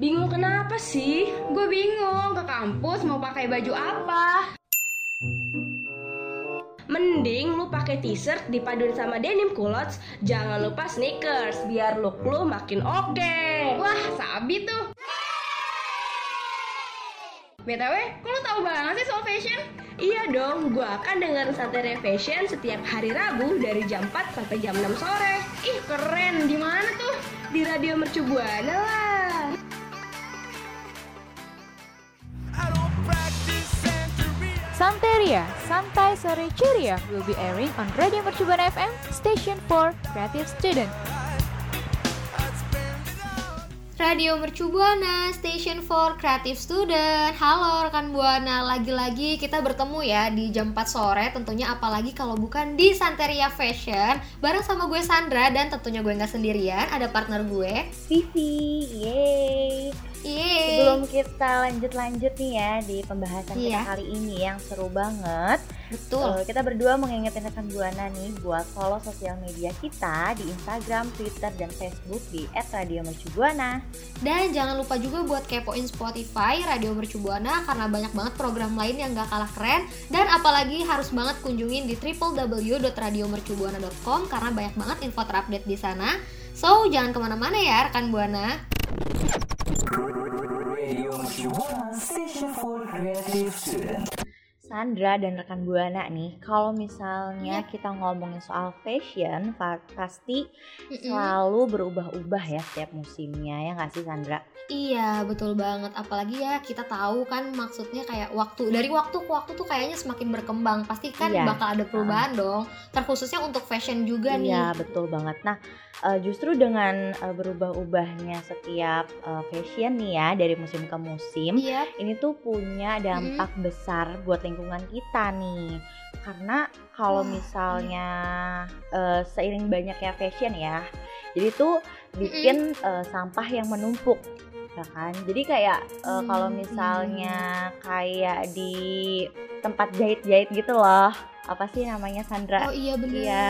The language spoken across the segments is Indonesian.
Bingung kenapa sih? Gue bingung ke kampus mau pakai baju apa. Mending lu pakai t-shirt dipaduin sama denim culottes, jangan lupa sneakers biar look lu makin oke. Wah, sabi tuh. BTW, kok lu tahu banget sih soal fashion? Iya dong, gua akan dengerin Santai Fashion setiap hari Rabu dari jam 4 sampai jam 6 sore. Ih, keren. Di mana tuh? Di Radio Mercu Buana lah. Santeria, Santai Sore Ceria will be airing on Radio Mercubuana FM, Station for Creative Student. Radio Mercu Buana, Station for Creative Student. Halo rekan Buana, lagi-lagi kita bertemu ya di jam 4 sore tentunya apalagi kalau bukan di Santeria Fashion bareng sama gue Sandra dan tentunya gue nggak sendirian, ada partner gue Vivi, yeay. Yeay. Sebelum kita lanjut-lanjut nih ya di pembahasan Iya. kita kali ini yang seru banget, Betul. eh, kita berdua mengingetin rekan buana nih buat follow sosial media kita di Instagram, Twitter, dan Facebook di @radiomercubuana. Dan jangan lupa juga buat kepoin Spotify Radio Mercu Buana karena banyak banget program lain yang gak kalah keren dan apalagi harus banget kunjungin di www.radiomercubuana.com karena banyak banget info terupdate di sana. So, jangan ke mana-mana ya rekan Buana. Sandra dan rekan buana nih, kalau misalnya Iya. kita ngomongin soal fashion, pa- pasti Mm-mm. selalu berubah-ubah ya setiap musimnya ya nggak sih Sandra? Iya betul banget apalagi ya kita tahu kan maksudnya kayak waktu dari waktu ke waktu tuh kayaknya semakin berkembang pasti kan Iya. bakal ada perubahan dong terkhususnya untuk fashion juga Iya nih betul banget. Nah eh, justru dengan eh, berubah-ubahnya setiap eh, fashion nih ya dari musim ke musim, iya ini tuh punya dampak besar buat lingkungan kita nih. Karena kalau Wah, misalnya eh, seiring banyaknya fashion ya, jadi tuh bikin eh, sampah yang menumpuk. ya kan? Jadi kayak eh, kalau Hmm, misalnya kayak di tempat jahit-jahit gitu loh apa sih namanya Sandra? Oh iya bener. Iya.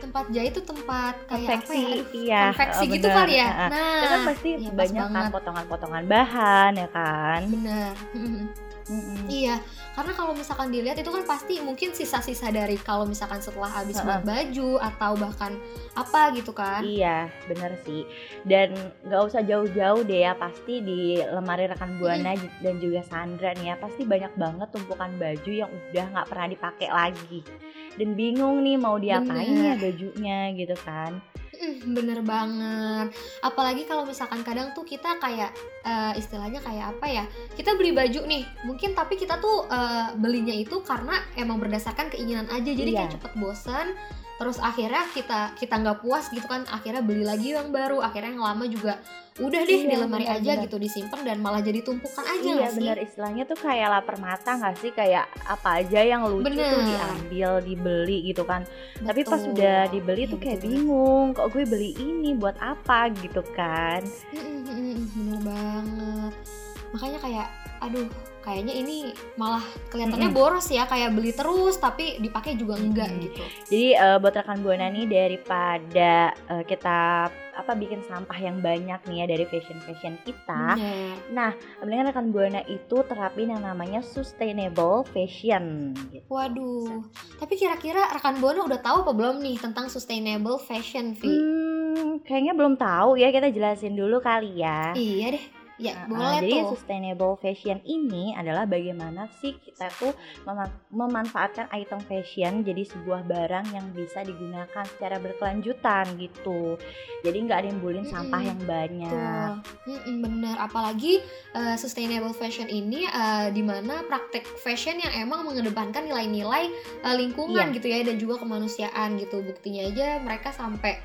tempat jahit tuh tempat kayak konveksi apa ya? Aduh, iya konveksi gitu kali ya? Nah Itu kan pasti iya, banyak kan banget. potongan-potongan bahan ya kan? Bener Mm-mm. Iya, karena kalau misalkan dilihat itu kan pasti mungkin sisa-sisa dari kalau misalkan setelah habis Heeh. buat baju atau bahkan apa gitu kan. Iya, bener sih. Dan nggak usah jauh-jauh deh ya, pasti di lemari rekan buana dan juga Sandra nih ya, pasti banyak banget tumpukan baju yang udah nggak pernah dipakai lagi. Dan bingung nih mau diapain ya bajunya gitu kan. Mm, bener banget. Apalagi kalau misalkan kadang tuh kita kayak eh, istilahnya kayak apa ya? Kita beli baju nih, mungkin tapi kita tuh eh, belinya itu karena emang berdasarkan keinginan aja. Jadi Iya. kayak cepet bosen. Terus akhirnya kita kita nggak puas gitu kan, akhirnya beli lagi yang baru. Akhirnya yang lama juga udah deh Iya, di lemari bener, aja bener. gitu disimpan dan malah jadi tumpukan aja Iya sih? bener istilahnya tuh kayak lapar mata nggak sih kayak apa aja yang lucu tuh Bener. diambil dibeli gitu kan. Tapi pas Betul. udah dibeli Iya, tuh kayak betul. bingung, kok gue beli ini buat apa gitu kan. Bener banget makanya kayak aduh kayaknya ini malah kelihatannya Mm-mm. boros ya kayak beli terus tapi dipakai juga enggak Mm-mm. gitu Jadi eh, buat rekan buana nih daripada eh, kita apa bikin sampah yang banyak nih ya dari fashion fashion kita. Bener. Nah, mendingan rekan buana itu terapin yang namanya sustainable fashion. Gitu. waduh tapi kira-kira rekan buana udah tahu apa belum nih tentang sustainable fashion Vi Hmm, kayaknya belum tahu ya kita jelasin dulu kali ya. iya deh ya Nah, boleh jadi tuh sustainable fashion ini adalah bagaimana sih kita tuh mema- memanfaatkan item fashion jadi sebuah barang yang bisa digunakan secara berkelanjutan gitu. Jadi nggak ada yang bulin sampah yang banyak. Mm-mm, bener apalagi eh, sustainable fashion ini eh, di mana praktek fashion yang emang mengedepankan nilai-nilai eh, lingkungan Iya. gitu ya dan juga kemanusiaan gitu buktinya aja mereka sampai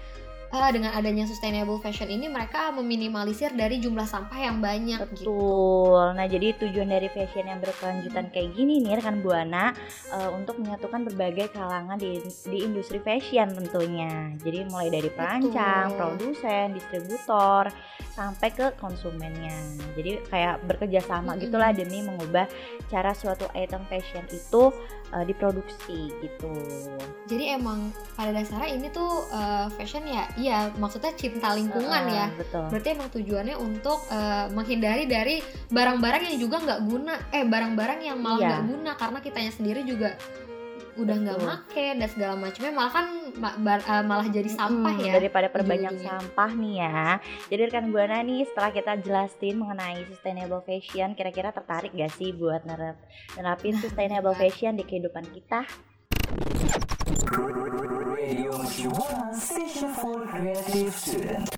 eh, dengan adanya sustainable fashion ini mereka meminimalisir dari jumlah sampah yang banyak gitu. Betul. Nah, jadi tujuan dari fashion yang berkelanjutan kayak gini nih rekan Buana eh, untuk menyatukan berbagai kalangan di di industri fashion tentunya. Jadi mulai dari perancang, Betul. produsen, distributor sampai ke konsumennya. Jadi kayak bekerja sama Mm-mm. gitulah demi mengubah cara suatu item fashion itu eh, diproduksi gitu. Jadi emang pada dasarnya ini tuh eh, fashion ya iya maksudnya cinta lingkungan ya. Betul. Berarti emang tujuannya untuk eh, menghindari dari barang-barang yang juga nggak guna. Eh barang-barang yang malah Iya. nggak guna karena kitanya sendiri juga udah nggak make dan segala macamnya. Malah kan ma- bar- eh, malah jadi sampah Mm, ya. daripada perbanyak sampah nih ya. Jadi rekan buana nih setelah kita jelasin mengenai sustainable fashion kira-kira tertarik gak sih buat nerap nerapin sustainable bener. fashion di kehidupan kita Radio Moshiwa, station for creative students.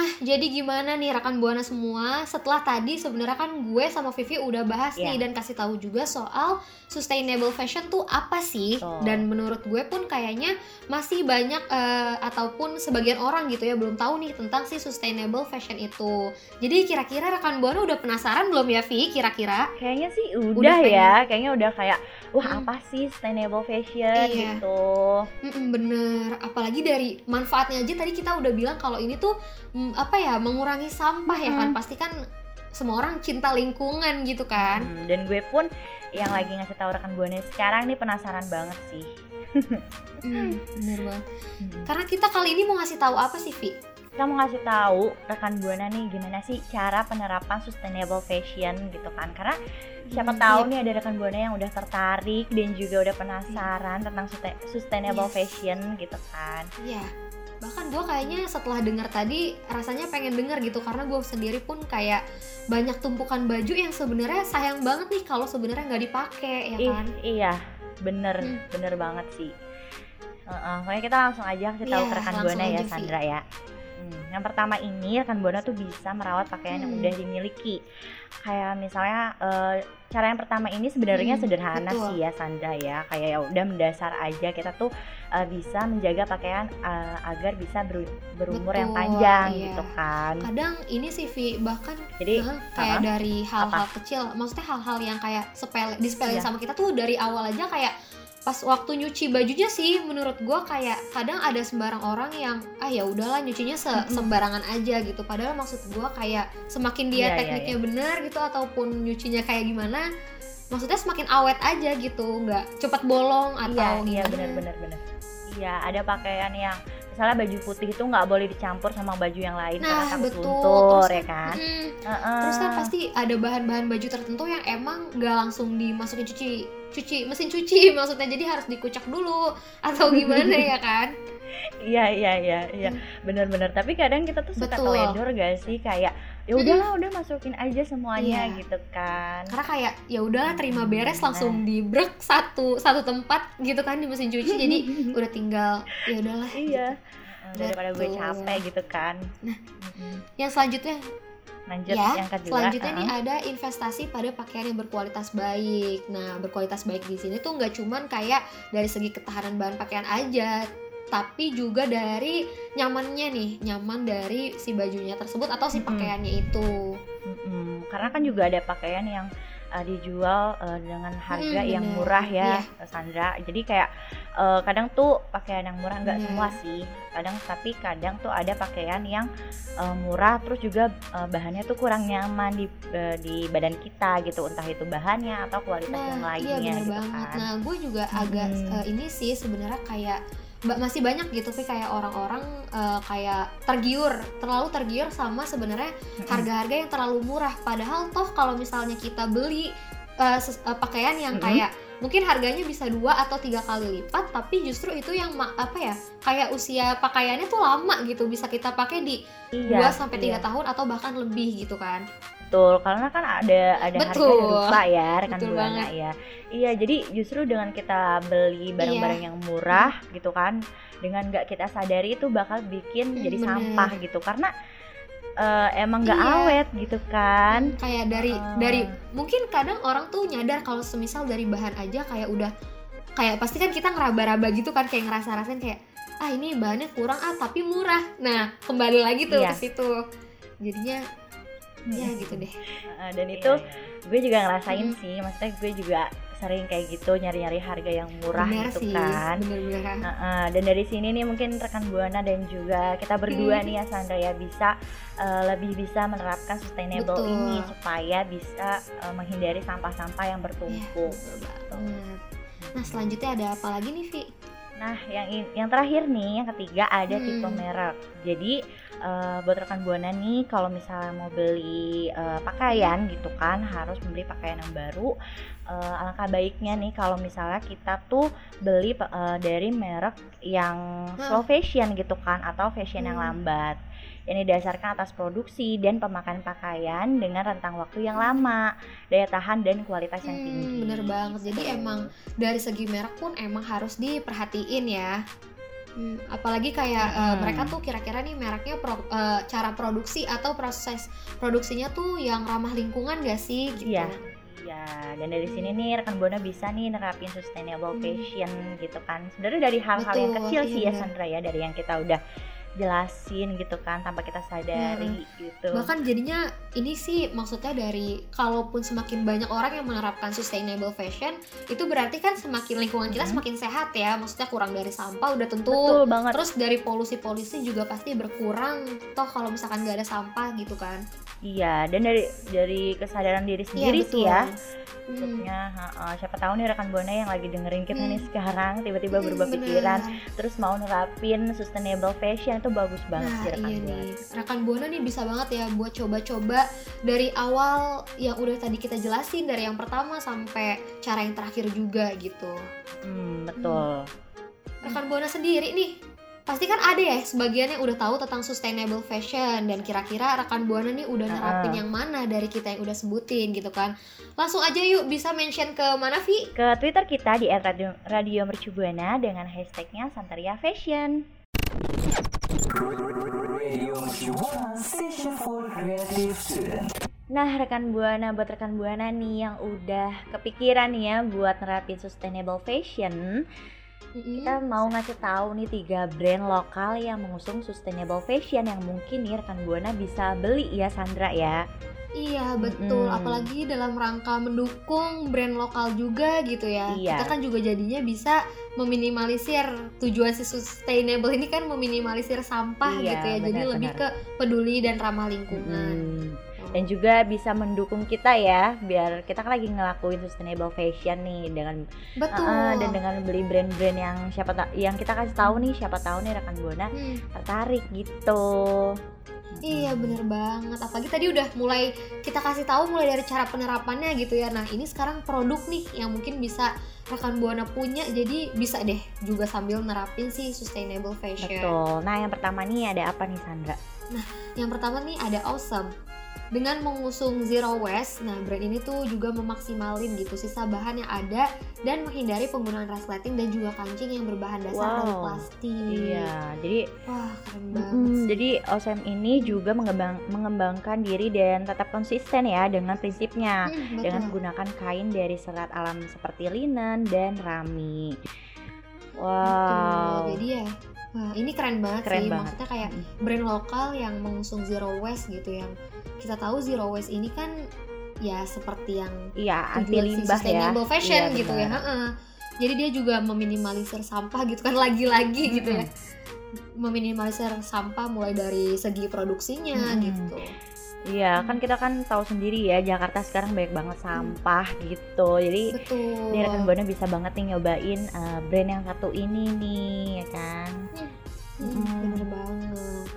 Nah, jadi gimana nih rekan buana semua? Setelah tadi sebenarnya kan gue sama Vivi udah bahas Iya. nih dan kasih tahu juga soal sustainable fashion tuh apa sih? Betul. Dan menurut gue pun kayaknya masih banyak eh, ataupun sebagian orang gitu ya belum tahu nih tentang si sustainable fashion itu. Jadi kira-kira rekan buana udah penasaran belum ya Vi? Kira-kira? kayaknya sih Udah udah, pengen. ya kayaknya udah kayak wah Hmm. apa sih sustainable fashion Iya. gitu Mm-mm, bener. Apalagi dari manfaatnya aja tadi kita udah bilang kalau ini tuh mm, apa ya mengurangi sampah ya kan? Pasti kan semua orang cinta lingkungan gitu kan? Hmm, dan gue pun yang lagi ngasih tahu rekan buana sekarang nih penasaran banget sih Hmm, bener banget. Hmm. Karena kita kali ini mau ngasih tahu apa sih, Vi? kita mau ngasih tahu rekan buana nih gimana sih cara penerapan sustainable fashion gitu kan karena siapa Hmm, tahu iya. nih ada rekan buana yang udah tertarik dan juga udah penasaran tentang susta- sustainable Yes. fashion gitu kan Iya. Bahkan gue kayaknya setelah dengar tadi rasanya pengen denger gitu karena gue sendiri pun kayak banyak tumpukan baju yang sebenarnya sayang banget nih kalau sebenarnya nggak dipakai ya kan? iya bener Hmm. bener banget sih Heeh, pokoknya kita langsung aja kasih tahu Iya, ke rekan buana ya. Sandra ya Hmm, yang pertama ini rekan buana tuh bisa merawat pakaian yang Hmm. udah dimiliki kayak misalnya eh, cara yang pertama ini sebenarnya Hmm, sederhana betul. sih ya Sandra ya kayak ya udah mendasar aja kita tuh eh, bisa menjaga pakaian eh, agar bisa beru- berumur yang Betul, panjang iya. gitu kan Kadang ini sih, Vi, bahkan jadi Hah, kayak apa? dari hal-hal kecil maksudnya hal-hal yang kayak sepele disepelein Iya. sama kita tuh dari awal aja kayak pas waktu nyuci bajunya sih menurut gua kayak kadang ada sembarang orang yang ah ya udahlah nyucinya se- sembarangan aja gitu padahal maksud gua kayak semakin dia Iya, iya, tekniknya bener gitu ataupun nyucinya kayak gimana maksudnya semakin awet aja gitu nggak cepat bolong atau iya iya gimana. benar benar benar iya ada pakaian yang misalnya baju putih itu nggak boleh dicampur sama baju yang lain Nah, karena betul. luntur Terus- ya kan Mm, Heeh. Terus kan pasti ada bahan-bahan baju tertentu yang emang nggak langsung dimasukin cuci cuci mesin cuci maksudnya jadi harus dikucek dulu atau gimana ya kan? iya iya iya iya benar-benar tapi kadang kita tuh suka Betul. teledor gak sih kayak ya udahlah udah masukin aja semuanya Iya. gitu kan Karena kayak ya udahlah terima beres Nah. langsung dibrek satu satu tempat gitu kan di mesin cuci jadi udah tinggal ya udahlah. iya Heeh, daripada gue capek gitu kan Nah. Mm-mm. Yang selanjutnya lanjut ya, yang kedua selanjutnya nih heeh. ada investasi pada pakaian yang berkualitas baik. Nah, berkualitas baik di sini tuh nggak cuman kayak dari segi ketahanan bahan pakaian aja, tapi juga dari nyamannya nih, nyaman dari si bajunya tersebut atau si pakaiannya itu. Mm-mm. karena kan juga ada pakaian yang uh, dijual uh, dengan harga Mm, yang bener. murah ya Iya. Sandra jadi kayak uh, kadang tuh pakaian yang murah nggak Bener. semua sih kadang tapi kadang tuh ada pakaian yang uh, murah terus juga uh, bahannya tuh kurang nyaman di uh, di badan kita gitu entah itu bahannya atau kualitas yang Nah, lainnya iya bener gitu banget. kan Nah, gue juga agak Mm-mm. eh, ini sih sebenarnya kayak masih banyak gitu tapi kayak orang-orang eh, kayak tergiur, terlalu tergiur sama sebenarnya harga-harga yang terlalu murah. Padahal toh kalau misalnya kita beli ses- eh, pakaian yang Mm-mm. kayak mungkin harganya bisa dua atau tiga kali lipat, tapi justru itu yang apa ya kayak usia pakaiannya tuh lama gitu bisa kita pakai di iya 2 sampai tiga iya. tahun atau bahkan lebih gitu kan. Betul, karena kan ada ada harga Betul. yang lupa ya rekan Betul buana banget. ya. Iya, jadi justru dengan kita beli barang-barang Iya. yang murah gitu kan, dengan nggak kita sadari itu bakal bikin Hmm, jadi bener. sampah gitu karena eh, emang nggak Iya. awet gitu kan. kayak dari Heeh. dari mungkin kadang orang tuh nyadar kalau semisal dari bahan aja kayak udah kayak pasti kan kita ngeraba-raba gitu kan kayak ngerasa-rasain kayak ah ini bahannya kurang ah tapi murah nah kembali lagi tuh Iya. ke situ jadinya ya gitu deh Eh, dan itu gue juga ngerasain sih, maksudnya gue juga sering kayak gitu nyari-nyari harga yang murah bener gitu sih kan. bener-bener Heeh, dan dari sini nih mungkin rekan buana dan juga kita berdua Hmm. nih ya Sandra ya bisa eh, lebih bisa menerapkan sustainable Betul. ini supaya bisa eh, menghindari sampah-sampah yang Iya, bertumpuk. banget. nah selanjutnya ada apa lagi nih Vi Nah, yang yang terakhir nih, yang ketiga ada Hmm. tipe merek. Jadi eh, buat rekan buana nih, kalau misalnya mau beli eh, pakaian gitu kan, harus membeli pakaian yang baru. Eh, alangkah baiknya nih kalau misalnya kita tuh beli eh, dari merek yang slow fashion gitu kan, atau fashion yang Hmm. lambat. Ini didasarkan atas produksi dan pemakaian pakaian dengan rentang waktu yang lama, daya tahan dan kualitas yang Hmm, tinggi. bener banget. Jadi emang dari segi merek pun emang harus diperhatiin ya. Hmm, apalagi kayak eh, Hmm. mereka tuh kira-kira nih mereknya pro- eh, cara produksi atau proses produksinya tuh yang ramah lingkungan gak sih gitu. Iya. Iya, dan dari sini nih rekan buana bisa nih nerapin sustainable Hmm. fashion gitu kan. Sebenarnya dari hal-hal yang kecil iya sih ya benar. Sandra ya, dari yang kita udah jelasin gitu kan tanpa kita sadari gitu. Bahkan jadinya ini sih maksudnya dari kalaupun semakin banyak orang yang menerapkan sustainable fashion, itu berarti kan semakin lingkungan kita semakin sehat ya. Maksudnya kurang dari sampah udah tentu. Betul banget. Terus dari polusi-polusi juga pasti berkurang. Toh kalau misalkan gak ada sampah gitu kan. Iya, dan dari dari kesadaran diri Iya sendiri sih ya. Hmm. Maksudnya, ha-ha, siapa tahu nih rekan buana yang lagi dengerin kita Hmm. nih sekarang tiba-tiba Hmm, berubah bener. pikiran, terus mau nerapin sustainable fashion itu bagus banget Nah sih rekan iya buana. nih, rekan buana nih bisa banget ya buat coba-coba dari awal yang udah tadi kita jelasin dari yang pertama sampai cara yang terakhir juga gitu. Hmm, betul. Rekan buana sendiri nih, pasti kan ada ya sebagian yang udah tahu tentang sustainable fashion dan kira-kira rekan buana nih udah nerapin Ah. yang mana dari kita yang udah sebutin gitu kan. Langsung aja yuk bisa mention ke mana Vi? Ke Twitter kita di @radio Radio Mercubuana dengan hashtagnya Santeria Fashion. Nah, rekan buana buat rekan buana nih yang udah kepikiran nih ya buat nerapin sustainable fashion, kita mau ngasih tahu nih tiga brand lokal yang mengusung sustainable fashion yang mungkin nih rekan buana bisa beli ya Sandra ya. Iya betul, Mm-mm. apalagi dalam rangka mendukung brand lokal juga gitu ya. Iya. Kita kan juga jadinya bisa meminimalisir tujuan si sustainable ini kan meminimalisir sampah Iya, gitu ya. Jadi benar, lebih benar. ke peduli dan ramah lingkungan. Hmm. Dan juga bisa mendukung kita ya, biar kita kan lagi ngelakuin sustainable fashion nih dengan Betul. Uh-uh, dan dengan beli brand-brand yang siapa yang kita kasih tahu nih siapa tahu nih rekan buana Hmm, tertarik gitu. Iya bener banget. Apalagi tadi udah mulai kita kasih tahu mulai dari cara penerapannya gitu ya. Nah ini sekarang produk nih yang mungkin bisa rekan buana punya. Jadi bisa deh juga sambil nerapin si sustainable fashion. Betul. Nah, yang pertama nih ada apa nih Sandra? Yang pertama nih ada Awesome. Dengan mengusung zero waste, nah brand ini tuh juga memaksimalin gitu sisa bahan yang ada dan menghindari penggunaan resleting dan juga kancing yang berbahan dasar dari Wow. plastik. Iya, jadi Wah keren banget. mm, jadi OSM ini juga mengembang, mengembangkan diri dan tetap konsisten ya dengan prinsipnya Hmm, dengan menggunakan kain dari serat alam seperti linen dan rami. Wow. Betul. Jadi ya, wah ini keren banget Keren sih. banget. Maksudnya kayak brand lokal yang mengusung zero waste gitu yang kita tahu zero waste ini kan ya seperti yang Iya, anti limbah ya. sustainable fashion Iya, gitu ya. benar. heeh. Jadi dia juga meminimalisir sampah gitu kan lagi-lagi gitu ya. Meminimalisir sampah mulai dari segi produksinya Mm-mm. gitu. Iya, kan kita kan tahu sendiri ya Jakarta sekarang banyak banget sampah gitu. Jadi Betul. Nih rekan Buana bisa banget nih nyobain uh, brand yang satu ini nih, ya kan? Hmm, Mm. bener banget.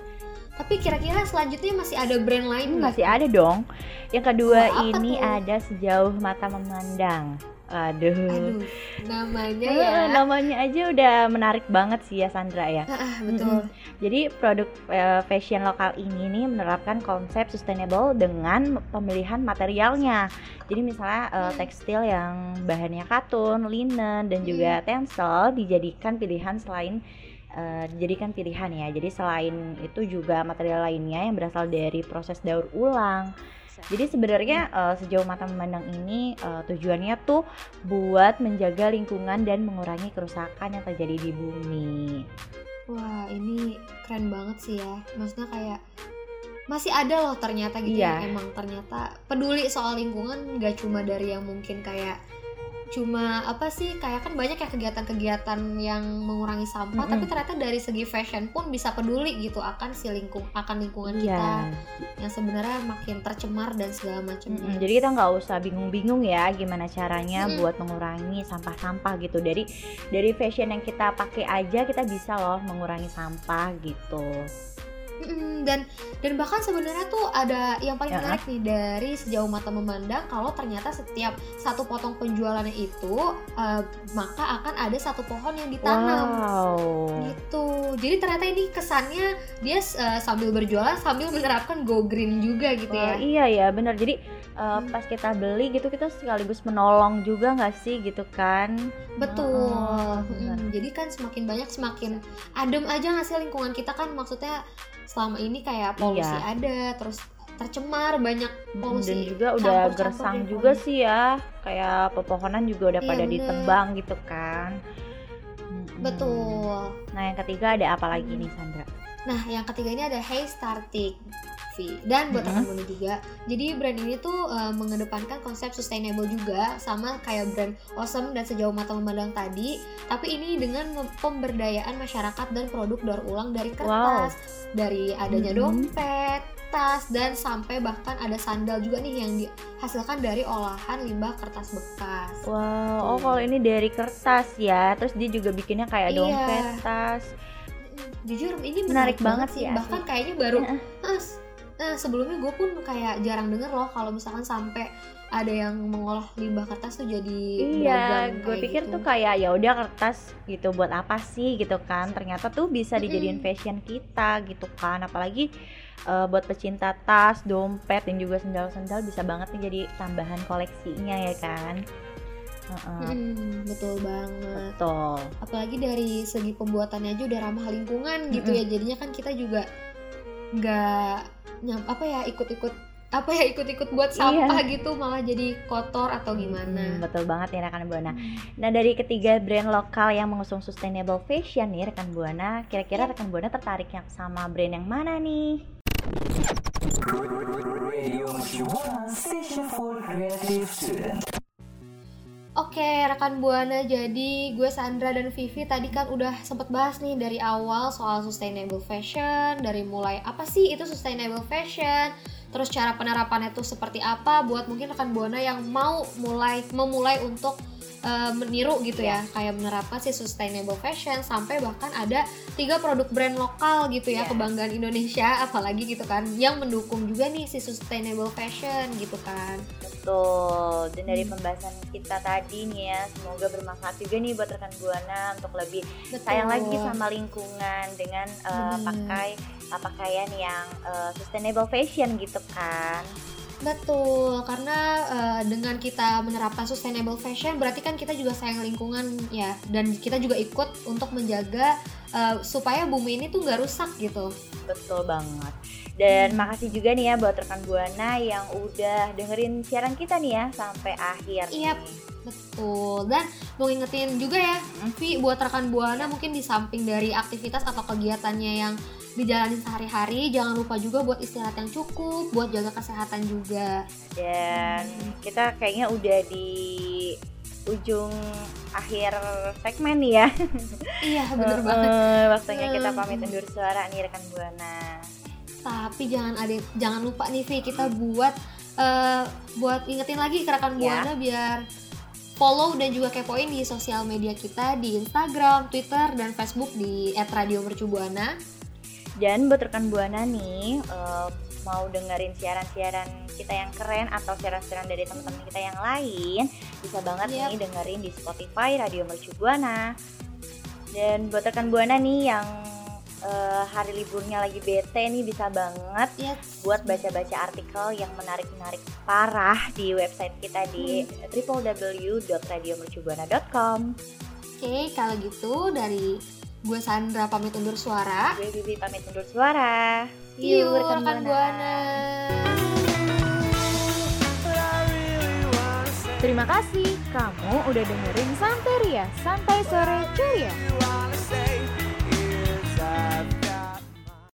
Tapi kira-kira selanjutnya masih ada brand lain Hmm, masih ada dong. Yang kedua Wah, apa ini tuh? ada sejauh mata memandang. Aduh. Aduh, namanya ya. namanya aja udah menarik banget sih ya Sandra ya. Ah, betul. Jadi produk eh, fashion lokal ini nih menerapkan konsep sustainable dengan pemilihan materialnya. Jadi misalnya Hmm. tekstil yang bahannya katun, linen dan juga tencel dijadikan pilihan selain eh, dijadikan pilihan ya. Jadi selain itu juga material lainnya yang berasal dari proses daur ulang. Jadi sebenarnya eh, sejauh mata memandang ini eh, tujuannya tuh buat menjaga lingkungan dan mengurangi kerusakan yang terjadi di bumi. Wah, ini keren banget sih ya. Maksudnya kayak masih ada loh ternyata gitu Iya. yang emang ternyata peduli soal lingkungan gak cuma dari yang mungkin kayak cuma apa sih kayak kan banyak ya kegiatan-kegiatan yang mengurangi sampah Mm-mm. tapi ternyata dari segi fashion pun bisa peduli gitu akan si lingkung akan lingkungan kita Iya. yang sebenarnya makin tercemar dan segala macam. Mm-mm, jadi kita nggak usah bingung-bingung ya gimana caranya Mm-mm. buat mengurangi sampah-sampah gitu dari dari fashion yang kita pakai aja kita bisa loh mengurangi sampah gitu Dan dan bahkan sebenarnya tuh ada yang paling Ya. menarik nih dari sejauh mata memandang kalau ternyata setiap satu potong penjualannya itu eh, maka akan ada satu pohon yang ditanam. Wow. Gitu. Jadi ternyata ini kesannya dia eh, sambil berjualan sambil menerapkan go green juga gitu Wah, ya. iya ya benar jadi uh, Hmm. pas kita beli gitu kita sekaligus menolong juga nggak sih? Gitu kan? Betul. Oh, benar. Mm, jadi kan semakin banyak semakin adem aja nggak sih lingkungan kita kan? Maksudnya selama ini kayak polusi Iya. ada terus tercemar banyak polusi dan juga udah gersang juga polusi. sih ya kayak pepohonan juga udah Iya, pada bener. ditebang gitu kan betul nah yang ketiga ada apa lagi nih Sandra Nah, yang ketiga ini ada Hey Startic Dan buat Mhm. rekan Buana juga. Jadi brand ini tuh uh, mengedepankan konsep sustainable juga sama kayak brand Awesome dan sejauh mata memandang tadi, tapi ini dengan pemberdayaan masyarakat dan produk daur ulang dari kertas, dari adanya Mhm. dompet, tas dan sampai bahkan ada sandal juga nih yang dihasilkan dari olahan limbah kertas bekas. Wow, oh Tuh. kalau ini dari kertas ya, terus dia juga bikinnya kayak Iya. dompet, tas. Jujur ini Menarik menarik, banget banget sih, asli. Bahkan kayaknya baru s- nah, sebelumnya gue pun kayak jarang denger loh kalau misalkan sampai ada yang mengolah limbah kertas tuh jadi Iya, gue pikir gitu. tuh kayak ya udah kertas gitu buat apa sih gitu kan? Ternyata tuh bisa dijadiin fashion kita gitu kan, apalagi eh, buat pecinta tas, dompet dan juga sendal-sendal bisa banget nih jadi tambahan koleksinya ya kan? Heeh, Mm-mm, betul banget. Betul. Apalagi dari segi pembuatannya aja udah ramah lingkungan gitu Mm-mm. ya. Jadinya kan kita juga nggak nyam apa ya ikut-ikut apa ya ikut-ikut buat Iya. sampah gitu malah jadi kotor atau Hmm, gimana. betul banget nih rekan Buana. Nah dari ketiga brand lokal yang mengusung sustainable fashion nih rekan Buana, kira-kira rekan Buana tertariknya sama brand yang mana nih? Oke, rekan Buana, jadi gue Sandra dan Vivi tadi kan udah sempet bahas nih dari awal soal sustainable fashion, dari mulai apa sih itu sustainable fashion, terus cara penerapannya tuh seperti apa buat mungkin rekan Buana yang mau mulai memulai untuk eh, meniru gitu ya, kayak menerapkan si sustainable fashion sampai bahkan ada tiga produk brand lokal gitu ya Iya. kebanggaan Indonesia apalagi gitu kan yang mendukung juga nih si sustainable fashion gitu kan. Betul. Dan dari Hmm. pembahasan kita tadi nih ya, semoga bermanfaat juga nih buat rekan Buana untuk lebih Betul. sayang lagi sama lingkungan dengan eh, Bener. pakai uh, pakaian yang eh, sustainable fashion gitu kan. Betul, karena eh, dengan kita menerapkan sustainable fashion berarti kan kita juga sayang lingkungan ya dan kita juga ikut untuk menjaga eh, supaya bumi ini tuh nggak rusak gitu. Betul banget. Dan Hmm. makasih juga nih ya buat rekan Buana yang udah dengerin siaran kita nih ya sampai akhir. Iya. nih. Betul. Dan mau ngingetin juga ya, Vi buat rekan Buana mungkin di samping dari aktivitas atau kegiatannya yang dijalani sehari-hari, jangan lupa juga buat istirahat yang cukup, buat jaga kesehatan juga. Dan kita kayaknya udah di ujung akhir segmen nih ya. Iya, bener Eh, banget. Waktunya kita pamit undur suara nih rekan Buana. Tapi jangan ada jangan lupa nih Vi kita buat eh, buat ingetin lagi ke rekan Ya. Buana biar follow dan juga kepoin di sosial media kita di Instagram, Twitter, dan Facebook di @radiomercubuana. Dan buat rekan Buana nih eh, mau dengerin siaran-siaran kita yang keren atau siaran-siaran dari teman-teman kita yang lain, bisa banget Yap. nih dengerin di Spotify Radio Mercu Buana. Dan buat rekan Buana nih yang eh, hari liburnya lagi bete nih bisa banget Ya, buat baca-baca artikel yang menarik-menarik parah di website kita di www.radiomercubuana.com. Oke, kalau gitu dari gue Sandra pamit undur suara. Gue Bibi pamit undur suara. See you rekan Buana. Terima kasih kamu udah dengerin Santeria, Santai Sore Ceria. say